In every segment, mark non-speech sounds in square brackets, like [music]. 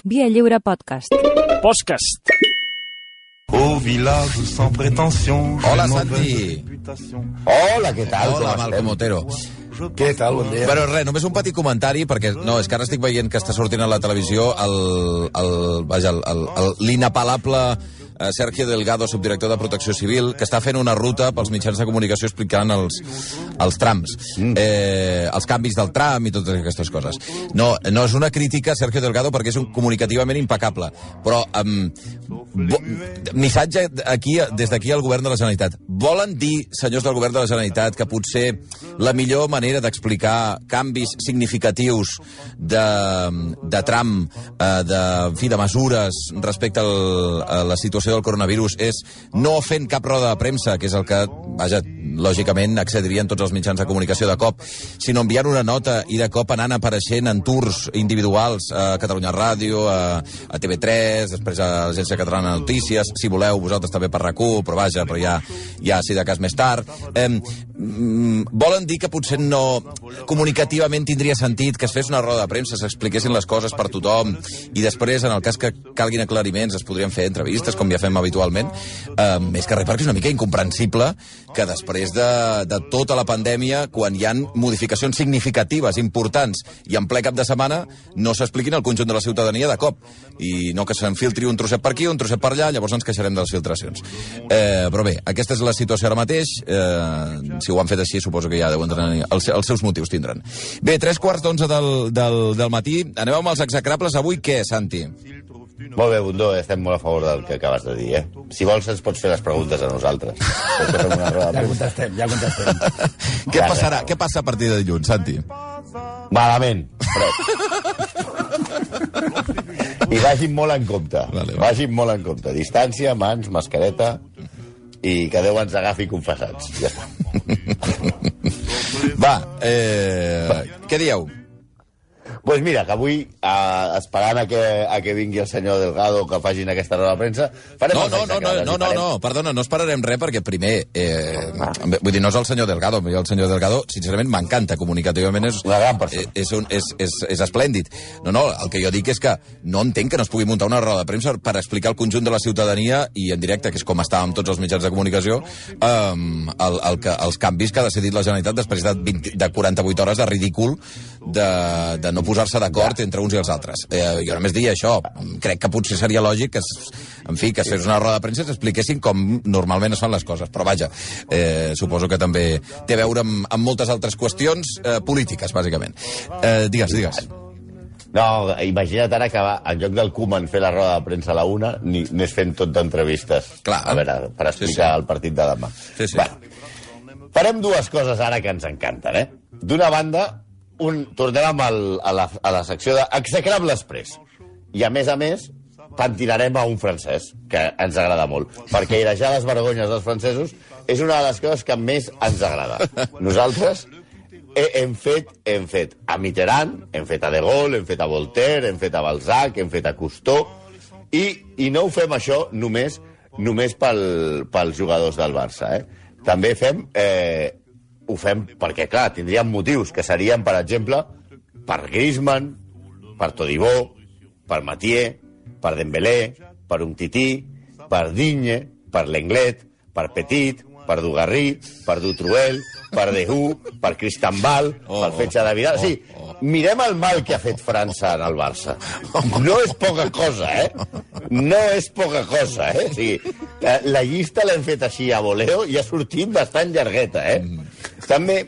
Via Lliure Podcast. Podcast. Au village sans prétention. Hola, Santi. Hola, què tal? Hola, Com Malcom? Otero. Què tal? Bon dia. Però res, només un petit comentari, perquè no, és que ara estic veient que està sortint a la televisió el, el, vaja, el, el, el, l'inapel·lable Sergio Delgado, subdirector de Protecció Civil, que està fent una ruta pels mitjans de comunicació explicant els, els trams, eh, els canvis del tram i totes aquestes coses. No, no és una crítica Sergio Delgado perquè és un comunicativament impecable, però um, bo, missatge aquí, des d'aquí al govern de la Generalitat. Volen dir, senyors del govern de la Generalitat, que potser la millor manera d'explicar canvis significatius de, de tram, eh, de, en fi, de mesures respecte al, a la situació del coronavirus és no fent cap roda de premsa, que és el que, vaja, lògicament accedirien tots els mitjans de comunicació de cop, sinó enviant una nota i de cop anant apareixent en tours individuals a Catalunya Ràdio, a, a TV3, després a l'Agència Catalana de Notícies, si voleu, vosaltres també per rac però vaja, però ja, ja si de cas més tard. Eh, volen dir que potser no comunicativament tindria sentit que es fes una roda de premsa, s'expliquessin les coses per tothom i després, en el cas que calguin aclariments, es podrien fer entrevistes, com ja fem habitualment. Eh, més que res perquè és una mica incomprensible que després de, de tota la pandèmia, quan hi han modificacions significatives, importants, i en ple cap de setmana, no s'expliquin al conjunt de la ciutadania de cop. I no que s'enfiltri un trosset per aquí, un trosset per allà, llavors ens queixarem de les filtracions. Eh, però bé, aquesta és la situació ara mateix. Eh, si ho han fet així, suposo que ja deuen tenir... Els, els seus motius tindran. Bé, tres quarts d'onze del, del, del matí. Anem amb els execrables. Avui què, Santi? Molt bé, Bundó, estem molt a favor del que acabes de dir, eh? Si vols, ens pots fer les preguntes a nosaltres. [laughs] Després fem una roda de Ja contestem, ja contestem. [laughs] Què passarà? Què passa a partir de dilluns, Santi? Malament, fred. [laughs] I vagin molt en compte. Vale, va. Vagin molt en compte. Distància, mans, mascareta i que Déu ens agafi confessats. Ja està. Va, eh, què dieu? Pues mira, que avui, eh, esperant a que, a que vingui el senyor Delgado que facin aquesta roda de premsa, farem No, no, no, no, no, no, no, perdona, no esperarem res perquè primer, eh, vull dir, no és el senyor Delgado, el senyor Delgado, sincerament, m'encanta, comunicativament és, Una gran persona. eh, és, un, és, és, és esplèndid. No, no, el que jo dic és que no entenc que no es pugui muntar una roda de premsa per explicar al conjunt de la ciutadania i en directe, que és com estàvem tots els mitjans de comunicació, um, el, el que, els canvis que ha decidit la Generalitat després de, 20, de 48 hores de ridícul de, de no posar-se d'acord entre uns i els altres. Eh, jo només diria això. Crec que potser seria lògic que, es- en fi, que es fes una roda de premsa i s'expliquessin com normalment es fan les coses. Però vaja, eh, suposo que també té a veure amb, amb moltes altres qüestions eh, polítiques, bàsicament. Eh, digues, digues. No, imagina't ara que va, en lloc del Koeman fer la roda de premsa a la una, ni anés fent tot d'entrevistes. A veure, per explicar Sí, sí, sí. sí. el partit de demà. Sí, sí. Bueno, farem dues coses ara que ens encanten, eh? D'una banda, un, tornem amb el, a, la, a la secció d'execrable express. I, a més a més, pentinarem a un francès, que ens agrada molt. Perquè airejar les vergonyes dels francesos és una de les coses que més ens agrada. [laughs] Nosaltres he, hem, fet, hem fet a Mitterrand, hem fet a De Gaulle, hem fet a Voltaire, hem fet a Balzac, hem fet a Cousteau, i, i no ho fem això només només pel, pels jugadors del Barça. Eh? També fem... Eh, ho fem perquè, clar, tindríem motius, que serien, per exemple, per Griezmann, per Todibó, per Matier, per Dembélé, per Umtiti, per Digne, per Lenglet, per Petit, per Dugarry, per Dutruel, per Dehu, per Cristambal, Oh, per Fetxa de Vidal... Sí, mirem el mal que ha fet França en el Barça. No és poca cosa, eh? No és poca cosa, eh? O sigui, la, la llista l'hem fet així a voleo i ha sortit bastant llargueta, eh? També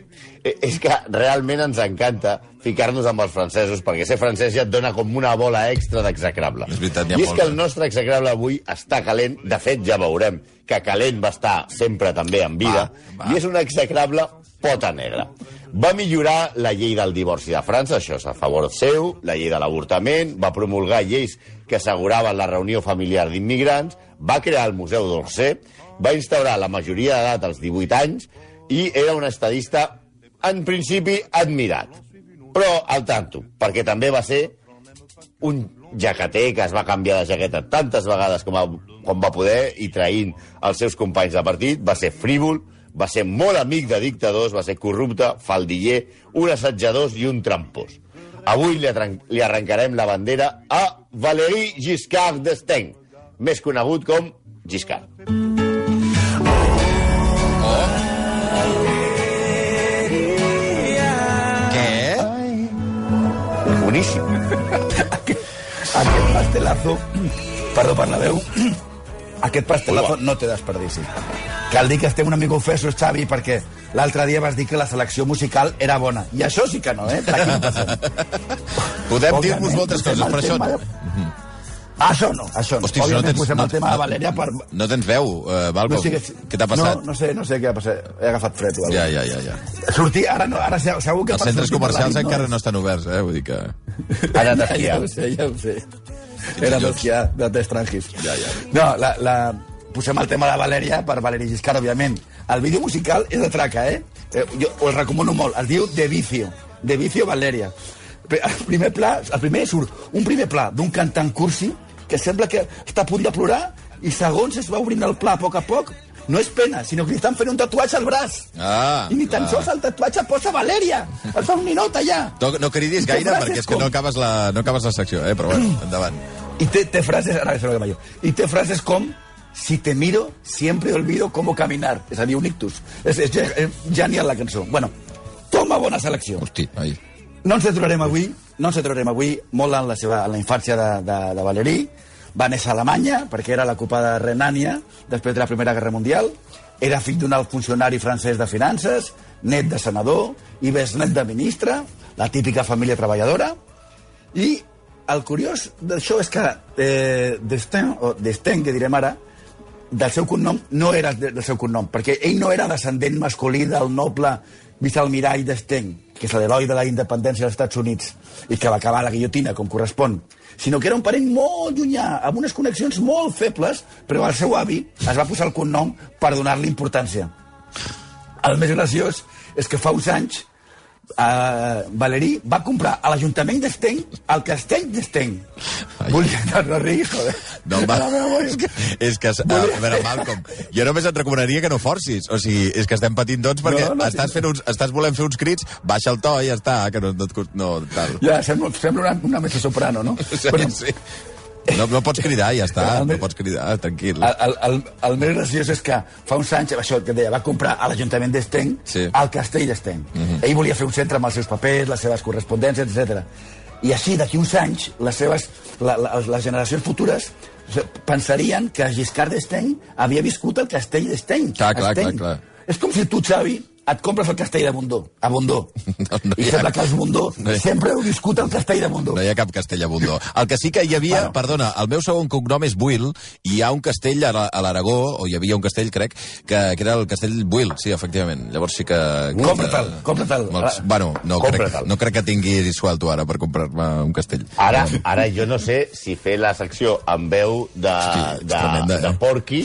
eh, és que realment ens encanta ficar-nos amb els francesos, perquè ser francès ja et dona com una bola extra d'execrable. És veritat, I és que el eh? nostre execrable avui està calent, de fet ja veurem que calent va estar sempre també en vida, Va, va. i és un execrable pota negra. Va millorar la llei del divorci de França, això és a favor seu, la llei de l'avortament, va promulgar lleis que asseguraven la reunió familiar d'immigrants, va crear el Museu d'Orsay, va instaurar la majoria d'edat als 18 anys i era un estadista, en principi, admirat. Però al tanto, perquè també va ser un jaqueter que es va canviar de jaqueta tantes vegades com, a, com va poder i traint els seus companys de partit, va ser frívol, va ser molt amic de dictadors, va ser corrupte, faldiller, un assetjador i un trampós. Avui li, li arrencarem la bandera a Valéry Giscard d'Estaing, més conegut com Giscard. Pastelazo, perdó per la veu, aquest pastelazo no té desperdici. Cal dir que estem una mica ofesos, Xavi, perquè l'altre dia vas dir que la selecció musical era bona. I això sí que no, eh? No. Podem dir-vos moltes coses, però això no. de- Això no, això no. Hosti, si no tens... posem no, el tema de Valeria per... no tens veu, uh, Malcolm. sé Què t'ha passat? No, no sé, no sé què ha passat. He agafat fred Ja, ja, ja, ja. Sortir, ara no, ara se- segur que... Els centres comercials encara no estan oberts, eh? Vull dir que... Ha anat a Ja, ja ho sé, ja ho sé. Era d'esquiar, de d'estrangis. Ja, ja. No, la, la... Posem el tema de Valèria per Valeri Giscard, òbviament. El vídeo musical és de traca, eh? eh jo us recomano molt. Es diu De Vicio. De Vicio Valeria. Pe- El primer pla, el primer surt un primer pla d'un cantant cursi que sembla que està a punt de plorar i segons es va obrint el pla a poc a poc no és pena, sinó que li estan fent un tatuatge al braç. Ah, I ni tan ah. sols el tatuatge posa Valèria. Es fa un ninot allà. No, no cridis I té gaire perquè és que com- no acabes la, no acabes la secció, eh? Però bueno, endavant. Y te, te frases, ara és el que. I té frases com si te miro, siempre olvido cómo caminar. És a dir, un ictus. És, és, és genial la cançó. Bueno, toma bona selecció. Hosti, ai. No ens aturarem avui, no ens aturarem avui molt en la, seva, en la infància de, de, de Valerí. Va néixer a Alemanya, perquè era la Copa de Renània, després de la Primera Guerra Mundial. Era fill d'un alt funcionari francès de finances, net de senador i besnet de ministre, la típica família treballadora. I el curiós d'això és que eh, Destin, o Destin, que direm ara, del seu cognom no era de- del seu cognom, perquè ell no era descendent masculí del noble vicealmirall d'Esteng, que és l'heroi de la independència dels Estats Units, i que va acabar la guillotina, com correspon, sinó que era un parent molt llunyà, amb unes connexions molt febles, però el seu avi es va posar el cognom per donar-li importància. El més graciós és que fa uns anys uh, Valerí va comprar a l'Ajuntament d'Esteny el castell d'Esteny. Dir, no, no riguis, joder. No, va, és que, és que a, a veure, Malcolm, jo només et recomanaria que no forcis. O sigui, és que estem patint tots perquè No, no, estàs, fent uns, estàs volent fer uns crits, baixa el to i ja està, que no, no, no tal. Ja, sembla, sembla una, una mesa soprano, no? Sí, sí. No, no pots cridar, ja està, El no pots cridar, tranquil. El, el, el, el més graciós és que fa uns anys, això que deia, va comprar a l'Ajuntament d'Esteny Sí. el castell d'Esteny. Ell volia fer un centre amb els seus papers, les seves correspondències, etc. I així, d'aquí uns anys, les, seves, la, la, les generacions futures pensarien que Giscard d'Esteny havia viscut al castell d'Esteny. Clar, clar, clar, clar. És com si tu, Xavi, et compres el castell de Bundó, a Bundó. [laughs] No, no I hi ha- sembla que els Bundó [laughs] no hi sempre heu viscut al castell de Bundó. No hi ha cap castell a Bundó. [laughs] El que sí que hi havia, Bueno. perdona, el meu segon cognom és Buil, i hi ha un castell a la- a l'Aragó, o hi havia un castell, crec, que, que era el castell Buil, sí, efectivament. Llavors sí que... Compra't-el, compra't-el. Bueno, no crec, no crec que tingui suelto ara per comprar-me un castell. Ara, ara jo no sé si fer la secció amb veu de, Hosti, de, tremenda, eh? de porqui,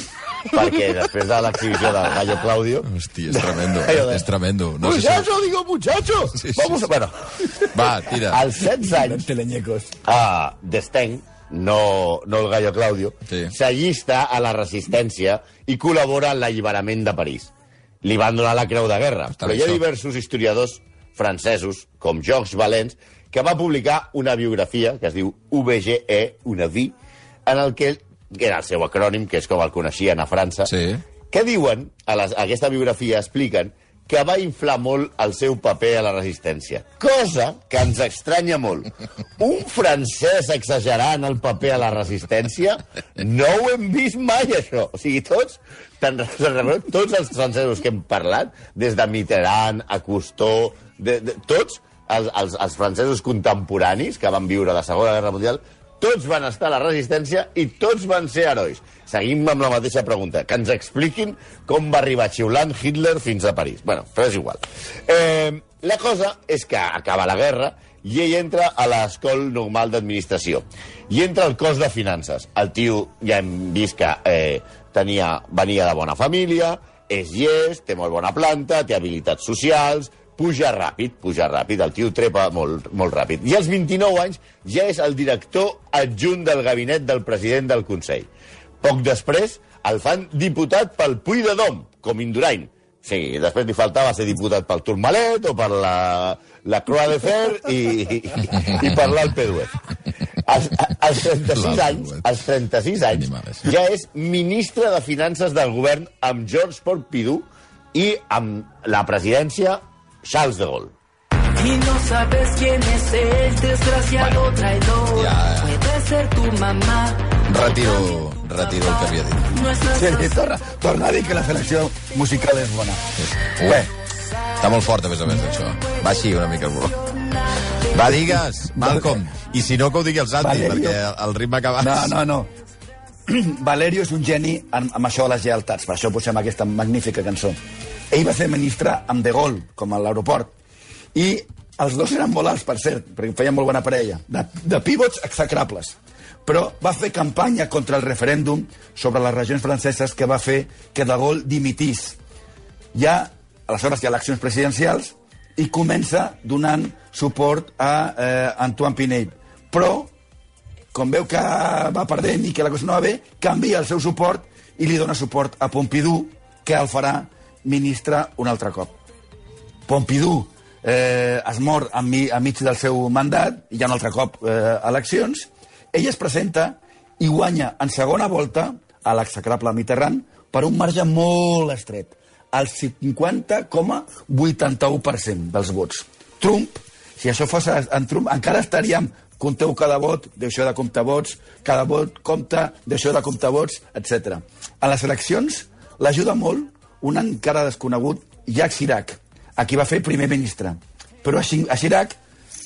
perquè després de l'exhibició del Gallo Claudio... Hosti, és tremendo, Allò de- és tremendo. No sé si... muchacho, digo muchacho! Sí, sí, Vamos sí. a... Bueno, Va, tira. als 16 anys, Teleñecos. a D'Esteny, no, no el Gallo Claudio, Sí. s'allista a la resistència i col·labora en l'alliberament de París. Li van donar la Creu de Guerra, Està però hi ha això. diversos historiadors francesos, com Georges Valens, que va publicar una biografia que es diu UBGE, una vie, en el que que era el seu acrònim, que és com el coneixien a França, Sí. que diuen, a, les, a aquesta biografia expliquen que va inflar molt el seu paper a la resistència. Cosa que ens estranya molt. Un francès exagerant el paper a la resistència? No ho hem vist mai, això. O sigui, tots, tots els francesos que hem parlat, des de Mitterrand a Cousteau, de, de, tots els, els, els francesos contemporanis que van viure la Segona Guerra Mundial, tots van estar a la resistència i tots van ser herois. Seguim amb la mateixa pregunta, que ens expliquin com va arribar xiulant Hitler fins a París. bueno, però és igual. Eh, la cosa és que acaba la guerra i ell entra a l'Escola Normal d'Administració. I entra al cos de finances. El tio, ja hem vist que eh, tenia, venia de bona família, és llest, té molt bona planta, té habilitats socials, puja ràpid, puja ràpid, el tio trepa molt, molt ràpid. I als 29 anys ja és el director adjunt del gabinet del president del Consell. Poc després el fan diputat pel Puy de Dom, com Indurain. Sí, després li faltava ser diputat pel Tourmalet o per la, la Croix de Fer i, i, i per l'Alpe d'Huez. Als, als 36 L'Alpe anys, als 36 anys, ja és ministre de Finances del govern amb Georges Pompidou i amb la presidència Charles de Gaulle. Y no sabes quién es el desgraciado traidor. ya. Puede ser tu mamá. Retiro, retiro el que havia dit. Sí, sí, torna, torna a dir que la selecció musical és bona. Bé, Està molt fort, a més a més, això. Va així una mica el volum. Va, digues, Malcolm. I si no, que ho digui el Santi, Valerio. perquè el ritme que vas... no, no, no. [clears throat] Valerio és un geni amb, amb això de les lealtats, per això posem aquesta magnífica cançó. Ell va ser ministre amb De Gaulle, com a l'aeroport, i els dos eren molt alts, per cert, perquè feien molt bona parella, de, de pivots execrables. Però va fer campanya contra el referèndum sobre les regions franceses que va fer que De Gaulle dimitís. Ja, aleshores hi ha eleccions presidencials i comença donant suport a eh, Antoine Pinell. Però com veu que va perdent i que la cosa no va bé, canvia el seu suport i li dona suport a Pompidou, que el farà ministre un altre cop. Pompidou eh, es mor enmi, enmig del seu mandat, hi ha un altre cop eh, eleccions, ell es presenta i guanya en segona volta a l'execrable Mitterrand per un marge molt estret, el 50,81% dels vots. Trump, si això fos en Trump, encara estaríem compteu cada vot, deixeu de comptar vots, cada vot compta, deixeu de comptar vots, etc. A les eleccions l'ajuda molt un encara desconegut Jacques Chirac, a qui va fer primer ministre. Però a Chi- a Chirac,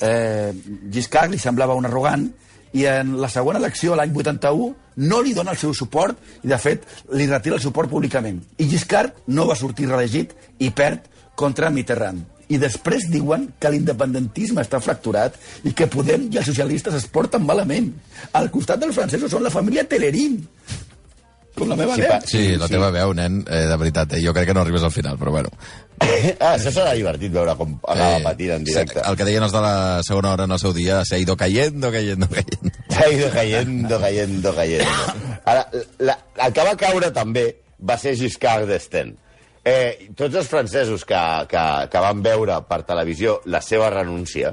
eh, Giscard li semblava un arrogant i en la segona elecció, l'any 81, no li dona el seu suport i, de fet, li retira el suport públicament. I Giscard no va sortir reelegit i perd contra Mitterrand. I després diuen que l'independentisme està fracturat i que Podem i els socialistes es porten malament. Al costat dels francesos són la família Telerín. Com la meva Sí, sí, pa- Sí, la teva veu, nen, eh, de veritat, eh? jo crec que no arribes al final, però bueno. Ah, això serà divertit veure com acaba patint en directe. El que deien els de la segona hora en el seu dia, se ha ido cayendo, cayendo, cayendo. Ha ido cayendo, cayendo, cayendo. Ara, la, el que va caure també va ser Giscard d'Estaing. Eh, tots els francesos que, que, que van veure per televisió la seva renúncia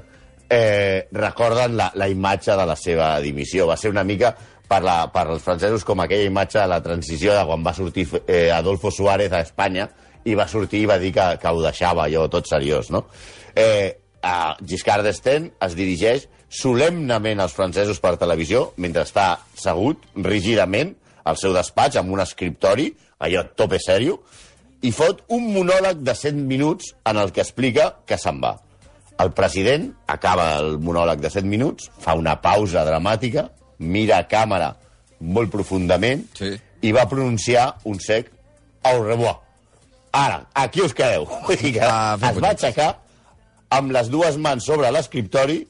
eh, recorden la, la imatge de la seva dimissió. Va ser una mica per, la, per als francesos com aquella imatge de la transició de quan va sortir eh, Adolfo Suárez a Espanya i va sortir i va dir que, que ho deixava allò tot seriós, no? Eh, a Giscard d'Estaing es dirigeix solemnament als francesos per televisió mentre està segut rígidament al seu despatx amb un escriptori, allò tope sèrio, i fot un monòleg de 100 minuts en el que explica que se'n va. El president acaba el monòleg de 7 minuts, fa una pausa dramàtica, mira a càmera molt profundament Sí. i va pronunciar un sec au revoir. Ara, aquí us quedeu. Dir que Ah, es va aixecar amb les dues mans sobre l'escriptori,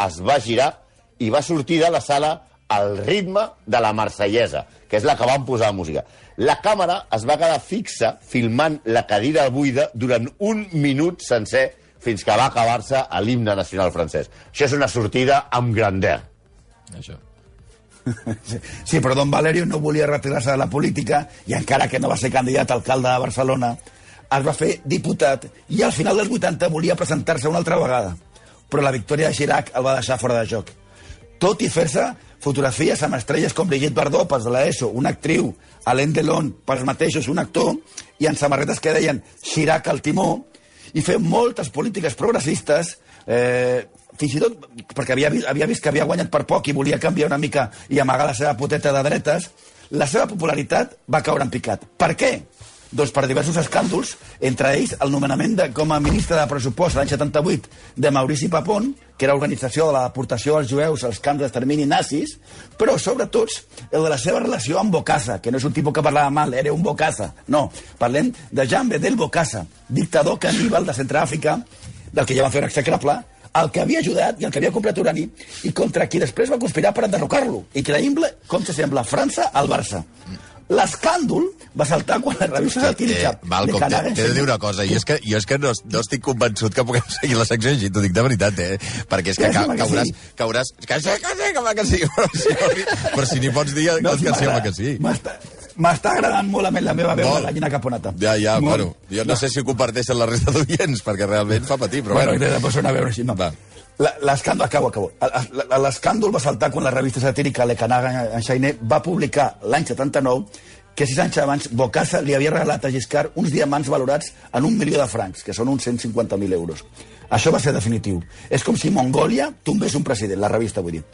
es va girar i va sortir de la sala al ritme de la marsellesa, que és la que van posar a música. La càmera es va quedar fixa filmant la cadira buida durant un minut sencer fins que va acabar-se l'himne nacional francès. Això és una sortida amb grandeur. Això. [laughs] Sí, però Don Valerio no volia retirar-se de la política i encara que no va ser candidat a alcalde de Barcelona, es va fer diputat i al final dels 80 volia presentar-se una altra vegada. Però la victòria de Chirac el va deixar fora de joc. Tot i fer-se fotografies amb estrelles com Brigitte Bardot, pels de l'ESO, una actriu, Alain Delon, pels mateixos, un actor, i en samarretes que deien Chirac al timó, i fer moltes polítiques progressistes, eh, fins i tot perquè havia, vi- havia vist que havia guanyat per poc i volia canviar una mica i amagar la seva poteta de dretes, la seva popularitat va caure en picat. Per què? Doncs per diversos escàndols, entre ells el nomenament de, com a ministre de pressupost l'any 78 de Maurici Papon, que era organització de la deportació als jueus als camps d'extermini nazis, però sobretot el de la seva relació amb Bocassa, que no és un tipus que parlava mal, era un Bocassa. No, parlem de Jean Bedel Bocassa, dictador caníbal de Centràfrica, del que ja van fer un execrable, el que havia ajudat i el que havia comprat urani i contra qui després va conspirar per enderrocar-lo. Increïble com se sembla França al Barça. L'escàndol va saltar quan les revistes Eh, satírica Malcolm, t'he t'he de dir una cosa, jo és que, jo és que no, no estic convençut que puguem [laughs] seguir la secció així, t'ho dic de veritat, eh? Perquè és que, Que ca, sí, que cauràs, sí. cauràs... Que sí, que sí, que, va que sí, però si, [laughs] però si ni pots dir no, que sí, home, que sí. M'està agradant molt a la meva veu de gallina caponata. Ja, ja, Molt. bueno, jo no sé si ho comparteixen la resta d'oients, perquè realment fa patir, però Bueno, bueno. bueno de posar una veure així. No. Va. La- L'escàndol, acabo, acabo. L'escàndol va saltar quan la revista satírica Le Canard Enchaîné va publicar l'any 79 que sis anys abans Bocassa li havia regalat a Giscard uns diamants valorats en un milió de francs, que són uns 150.000 euros. Això va ser definitiu. És com si Mongòlia tombés un president, la revista, vull dir.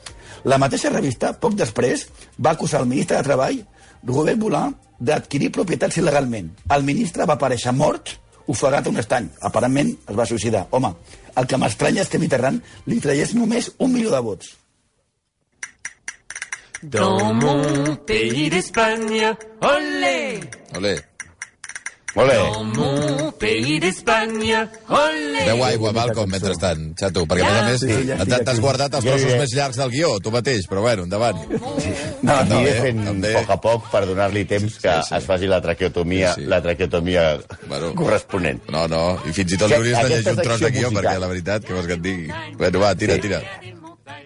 La mateixa revista, poc després, va acusar el ministre de Treball, Robert Boulin, d'adquirir propietats il·legalment. El ministre va aparèixer mort, ofegat a un estany. Aparentment es va suïcidar. Home, el que m'estranya és que Mitterrand li traiés només un milió de vots. Dans mon pays d'Espagne, olé Olé. Bé. Dans mon pays d'Espagne, olé Beu aigua, Malcolm, mentrestant, xato, perquè a més a més Sí, t'has aquí. guardat els trossos més llargs del guió, tu mateix, però bueno, endavant. No, no, Aniré bé, fent també. a poc a poc per donar-li temps que sí. es faci la traqueotomia, Sí, sí. la traqueotomia Bueno. corresponent. No, no, i fins i tot Que hauries de llegir un tros de guió, musical- perquè la veritat, què vols que et digui? Bueno, va, tira, Sí. tira.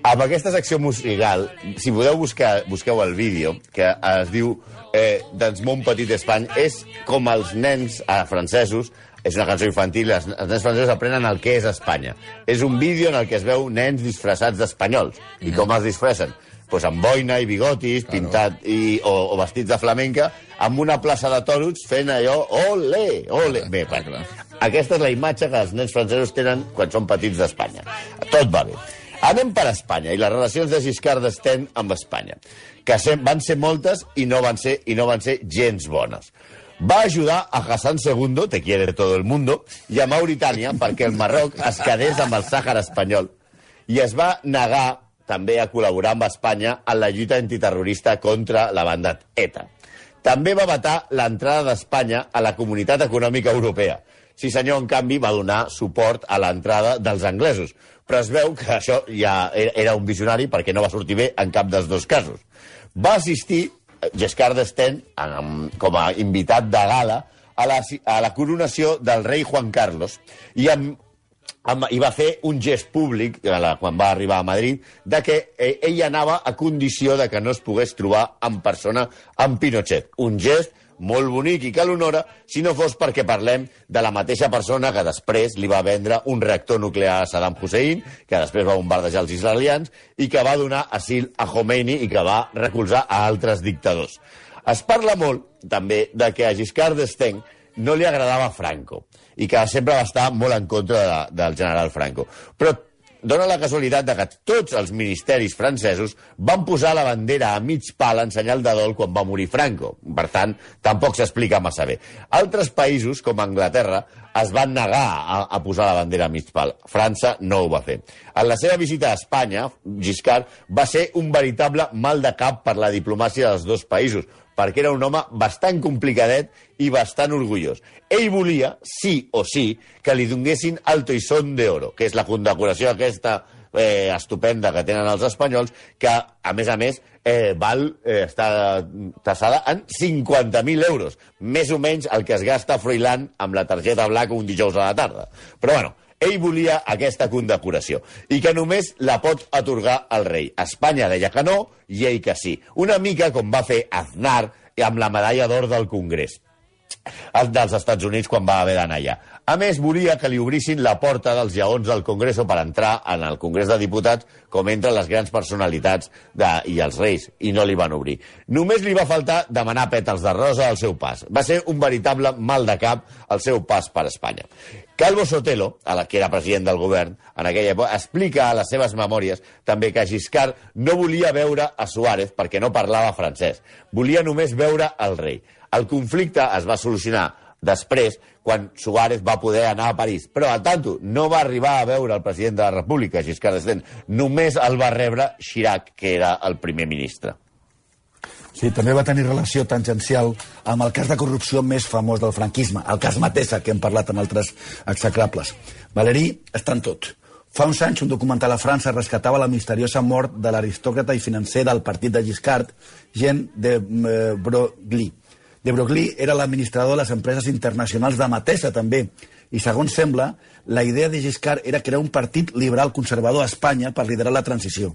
Amb aquesta secció musical, si podeu buscar, busqueu el vídeo, que es diu eh, Dans mon petit Espany, és com els nens eh, francesos, és una cançó infantil, els, els nens francesos aprenen el que és Espanya. És un vídeo en el que es veu nens disfressats d'espanyols. I com els disfressen? Pues amb boina i bigotis, pintat i, o, o vestits de flamenca, amb una plaça de toros fent allò, ole, ole. Bé, bueno, aquesta és la imatge que els nens francesos tenen quan són petits d'Espanya. Tot va bé. Anem per Espanya i les relacions de Giscard d'Estaing amb Espanya, que van ser moltes i no van ser, i no van ser gens bones. Va ajudar a Hassan II, te quiere todo el mundo, i a Mauritània perquè el Marroc es quedés amb el Sàhara espanyol i es va negar també a col·laborar amb Espanya en la lluita antiterrorista contra la banda ETA. També va vetar l'entrada d'Espanya a la Comunitat Econòmica Europea. Sí senyor, en canvi, va donar suport a l'entrada dels anglesos. Però es veu que això ja era un visionari perquè no va sortir bé en cap dels dos casos. Va assistir eh, Giscard d'Estaing amb- com a invitat de gala a la, a la coronació del rei Juan Carlos i amb amb, i va fer un gest públic, a la, quan va arribar a Madrid, de que eh, ell anava a condició de que no es pogués trobar en persona amb Pinochet. Un gest molt bonic i que l'honora, si no fos perquè parlem de la mateixa persona que després li va vendre un reactor nuclear a Saddam Hussein, que després va bombardejar els israelians, i que va donar asil a Khomeini i que va recolzar a altres dictadors. Es parla molt, també, de que a Giscard d'Estaing no li agradava Franco i que sempre va estar molt en contra de, del general Franco. Però dona la casualitat de que tots els ministeris francesos van posar la bandera a mig pal en senyal de dol quan va morir Franco. Per tant, tampoc s'explica massa bé. Altres països, com Anglaterra, es van negar a, a posar la bandera a mig pal. França no ho va fer. En la seva visita a Espanya, Giscard va ser un veritable mal de cap per la diplomàcia dels dos països, perquè era un home bastant complicadet i bastant orgullós. Ell volia, sí o sí, que li donguessin el Toisón de Oro, que és la condecoració aquesta eh, estupenda que tenen els espanyols, que, a més a més, eh, val, eh, està tassada en 50.000 euros. Més o menys el que es gasta Froilán amb la targeta blanca un dijous a la tarda. Però, bueno, ell volia aquesta condecoració i que només la pot atorgar el rei. Espanya deia que no i ell que sí. Una mica com va fer Aznar amb la medalla d'or del Congrés el dels Estats Units quan va haver d'anar allà. A més, volia que li obrissin la porta dels lleons del Congreso per entrar en el Congrés de Diputats com entren les grans personalitats de, i els reis, i no li van obrir. Només li va faltar demanar pètals de rosa al seu pas. Va ser un veritable mal de cap el seu pas per Espanya. Calvo Sotelo, a la que era president del govern en aquella època, explica a les seves memòries també que Giscard no volia veure a Suárez perquè no parlava francès. Volia només veure el rei. El conflicte es va solucionar després, quan Suárez va poder anar a París. Però, al tanto, no va arribar a veure el president de la República, Giscard d'Estaing. Només el va rebre Chirac, que era el primer ministre. Sí, també va tenir relació tangencial amb el cas de corrupció més famós del franquisme, el cas Matessa, que hem parlat en altres execrables. Valéry està en tot. Fa uns anys, un documental a França rescatava la misteriosa mort de l'aristòcrata i financer del partit de Giscard, Jean de eh, Broglie. De Broglie era l'administrador de les empreses internacionals de Matessa, també. I, segons sembla, la idea de Giscard era crear un partit liberal conservador a Espanya per liderar la transició.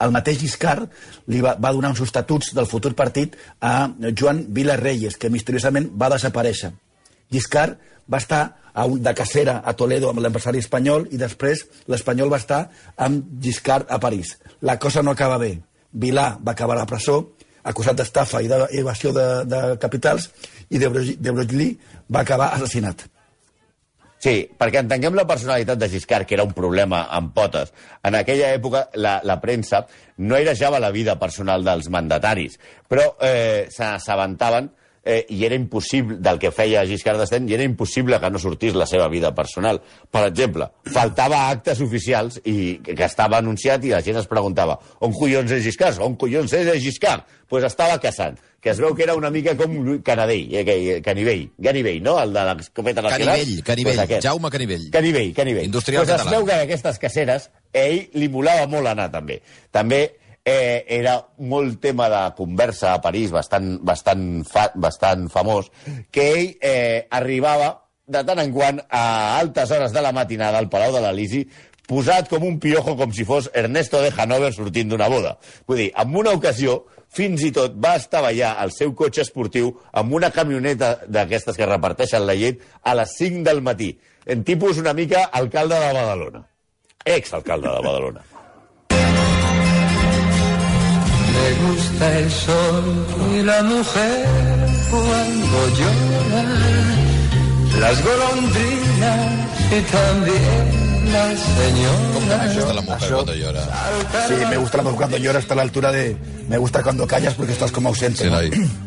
El mateix Giscard li va, va donar uns estatuts del futur partit a Joan Vila Reyes, que misteriosament va desaparèixer. Giscard va estar a un, de cacera a Toledo amb l'empresari espanyol i després l'espanyol va estar amb Giscard a París. La cosa no acaba bé. Vilà va acabar a la presó, acusat d'estafa i d'evasió de, de capitals, i de Broglie va acabar assassinat. Sí, perquè entenguem la personalitat de Giscard, que era un problema amb potes. En aquella època, la, la premsa no irejava la vida personal dels mandataris, però eh, s'assabentaven eh, i era impossible, del que feia Giscard d'Estaing, i era impossible que no sortís la seva vida personal. Per exemple, faltava actes oficials i que estava anunciat i la gent es preguntava on collons és Giscard? On collons és Giscard? Doncs pues estava casant que es veu que era una mica com Canadell, eh, Canivell, Canivell, no? El de l'escopeta nacional. Canivell, Canivell, pues Jaume Canivell. Canivell, Canivell. Industrial pues català. es veu que aquestes caceres, ell li molava molt anar, també. També eh, era molt tema de conversa a París, bastant, bastant, fa, bastant famós, que ell eh, arribava de tant en quant a altes hores de la matinada al Palau de l'Elisi posat com un piojo, com si fos Ernesto de Hanover sortint d'una boda. Vull dir, en una ocasió, fins i tot va estavellar el seu cotxe esportiu amb una camioneta d'aquestes que reparteixen la llet a les 5 del matí. En tipus una mica alcalde de Badalona. Ex-alcalde de Badalona. Me gusta el sol y la mujer cuando llora, las golondrinas y también la señora. Això de la mujer cuando llora. Sí, me gusta la mujer cuando llora hasta la altura de me gusta cuando callas porque estás como ausente. Sí, ¿no? [clears throat]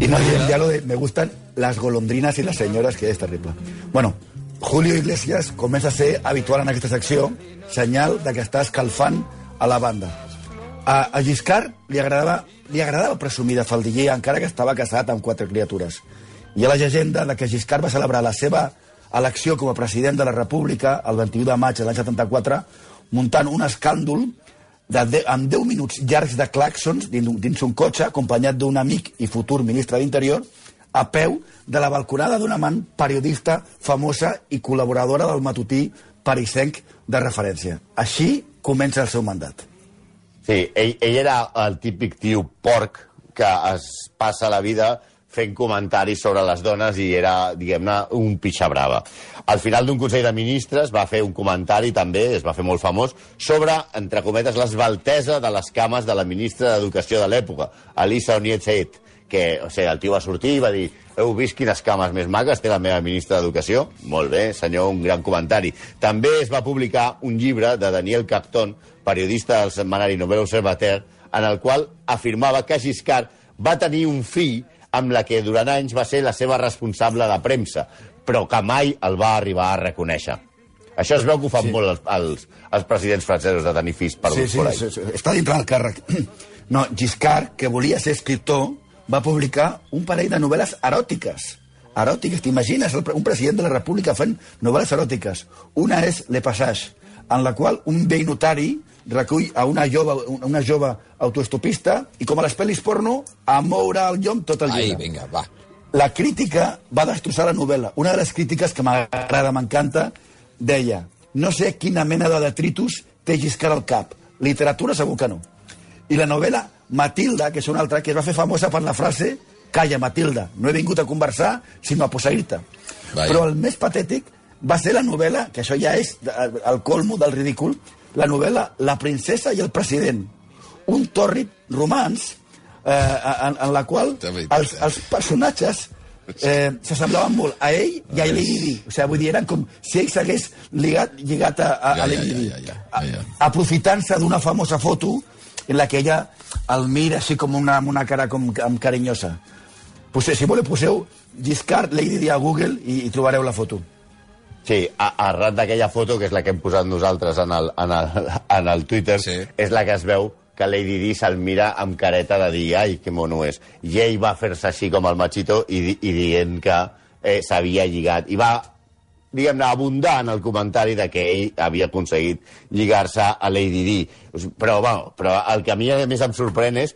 Y no direm ya lo de me gustan las golondrinas y las señoras, que és terrible. Bueno, Julio Iglesias comença a ser habitual en aquesta secció, senyal de que està escalfant a la banda. A, a Giscard li agradava, li agradava presumir de faldiller, encara que estava casat amb quatre criatures. Hi ha la llegenda de que Giscard va celebrar la seva elecció com a president de la República el 21 de maig de l'any 74 muntant un escàndol de de, amb 10 minuts llargs de claxons dins, dins un cotxe, acompanyat d'un amic i futur ministre d'Interior, a peu de la balconada d'una amant periodista famosa i col·laboradora del matutí parisenc de referència. Així comença el seu mandat. Sí, ell, ell era el típic tio porc que es passa la vida fent comentaris sobre les dones i era, diguem-ne, un pitxa brava. Al final d'un Consell de Ministres va fer un comentari també, es va fer molt famós, sobre, entre cometes, l'esbaltesa de les cames de la ministra d'Educació de l'època, Elisa Onietzeet, que, o sigui, el tio va sortir i va dir heu vist quines cames més maques té la meva ministra d'Educació? Molt bé, senyor, un gran comentari. També es va publicar un llibre de Daniel Capton, periodista del setmanari Novel Observateur, en el qual afirmava que Giscard va tenir un fill amb la que durant anys va ser la seva responsable de premsa, però que mai el va arribar a reconèixer. Això es veu que ho fan sí. molt els, els, els presidents francesos de tenir fills perduts sí, sí, sí, sí, està dintre del càrrec. [clears throat] No, Giscard, que volia ser escriptor, va publicar un parell de novel·les eròtiques. Eròtiques, t'imagines? Un president de la República fent novel·les eròtiques. Una és Le Passage, en la qual un vell notari recull a una jove, una jove autoestopista i com a les pel·lis porno, a moure el llom tot el Ai, llibre. vinga, va. La crítica va destrossar la novel·la. Una de les crítiques que m'agrada, m'encanta, deia no sé quina mena de detritus té Giscard al cap. Literatura segur que no. I la novel·la Matilda, que és una altra, que es va fer famosa per la frase Calla, Matilda, no he vingut a conversar, sinó a posseir-te. Però el més patètic va ser la novel·la, que això ja és el colmo del ridícul, la novel·la La princesa i el president. Un tòrrid romans eh, en, en la qual els, els personatges eh, s'assemblaven molt a ell i a Lady Di. O sigui, vull dir, eren com si ell s'hagués lligat, lligat a, a, Ja, a Lady ja, ja, ja, ja, ja. Aprofitant-se d'una famosa foto en la que ella el mira així com una, amb una cara com, amb carinyosa. Poseu, si voleu, poseu Giscard Lady Di a Google i, i trobareu la foto. Sí, a, arran d'aquella foto, que és la que hem posat nosaltres en el, en el, [laughs] en el Twitter, Sí. és la que es veu que Lady Di se'l mira amb careta de dir ai, que mono és. I ell va fer-se així com el machito i, di- i dient que eh, s'havia lligat. I va, diguem-ne, abundar en el comentari de que ell havia aconseguit lligar-se a Lady Di. Però, bueno, però el que a mi a més em sorprèn és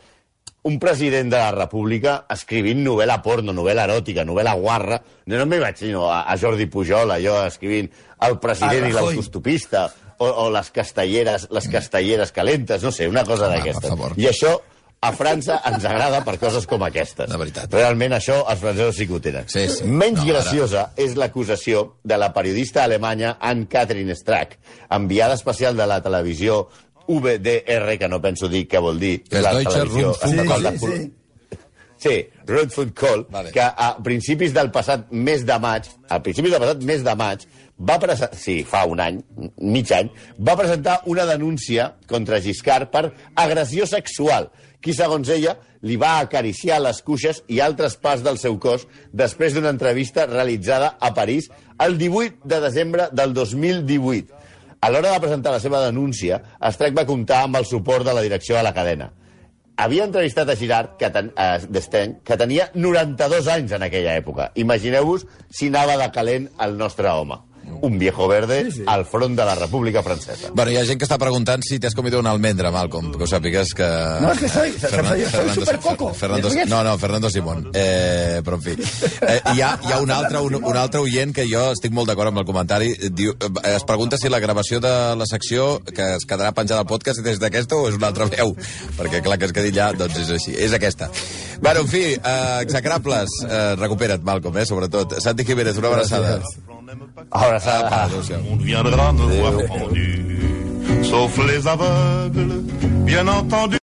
un president de la República escrivint novel·la porno, novel·la eròtica, novel·la guarra. No, no m'imagino a, a Jordi Pujol, allò, escrivint el president i l'autostopista, o, o les castelleres, les castelleres calentes, no sé, una cosa d'aquestes. I això a França ens agrada per coses com aquestes. De veritat. Realment això els francesos sí que ho tenen. Sí, sí. Menys No, ara- graciosa és l'acusació de la periodista alemanya Anne-Catherine Strack, enviada especial de la televisió VDR, que no penso dir què vol dir. Que és la Deutsche televisió Rundfunk. estatal de Sí, Pol- sí, Sí, Roadfoot Call, Vale. que a principis del passat mes de maig, a principis del passat mes de maig, va presentar, sí, fa un any, mig any, va presentar una denúncia contra Giscard per agressió sexual, qui, segons ella, li va acariciar les cuixes i altres parts del seu cos després d'una entrevista realitzada a París el 18 de desembre del 2018. A l'hora de presentar la seva denúncia, Strack va comptar amb el suport de la direcció de la cadena havia entrevistat a Girard, que ten, a d'Esteny, que tenia 92 anys en aquella època. Imagineu-vos si anava de calent el nostre home. Un viejo verde sí, sí. al front de la República Francesa. Bueno, hi ha gent que està preguntant si t'has comido una almendra, Malcolm, que ho sàpigues que... No, es que soy- soy- soy supercoco. Fernando, ¿Me oyes? no, no, Fernando Simón. Eh, però, en fi. Eh, hi, ha, hi ha un altre, un, un altre oient que jo estic molt d'acord amb el comentari. Diu, eh, es pregunta si la gravació de la secció que es quedarà penjada al podcast és d'aquesta o és una altra veu. Perquè, clar, que es quedi allà, doncs és així. És aquesta. Bueno, en fi, eh, execrables, eh, recupera't, Malcolm, eh, sobretot. Santi Jiménez, una abraçada. Apa, adéu-siau. On viendra me voir pendu, sauf les aveugles, bien entendu.